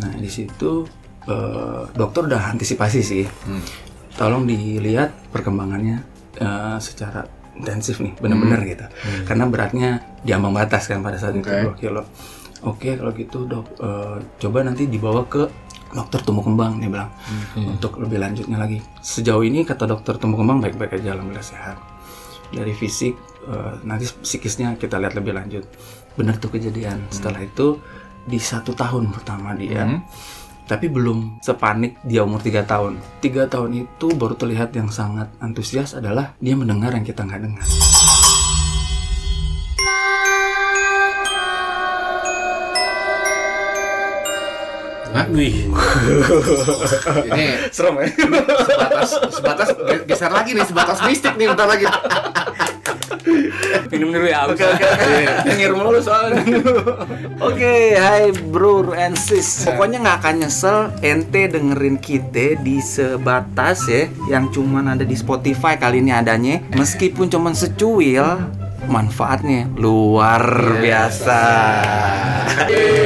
Nah di situ eh, dokter udah antisipasi sih. Hmm. Tolong dilihat perkembangannya eh, secara intensif nih, bener-bener gitu. Karena beratnya di ambang batas kan pada saat itu Hmm. Oke. 2 kilo. Oke kalau gitu dok, eh, coba nanti dibawa ke dokter tumbuh kembang dia bilang Hmm. untuk lebih lanjutnya lagi. Sejauh ini kata dokter tumbuh kembang baik-baik aja, alhamdulillah sehat. Dari fisik, eh, nanti psikisnya kita lihat lebih lanjut. Bener tuh kejadian. Setelah itu di satu tahun pertama dia, Hmm. tapi belum sepanik dia umur 3 tahun. Tiga tahun itu baru terlihat yang sangat antusias adalah dia mendengar yang kita nggak dengar. Hah? Wih. Ini Serem ya? sebatas sebatas ge- geser lagi nih sebatas mistik nih bentar lagi. Minum dulu ya. Oke oke. Nyengir mulu soalnya. Oke, hai bro and sis. Pokoknya nggak akan nyesel ente dengerin kita di sebatas ya yang cuman ada di Spotify kali ini adanya. Meskipun cuman secuil, manfaatnya luar biasa.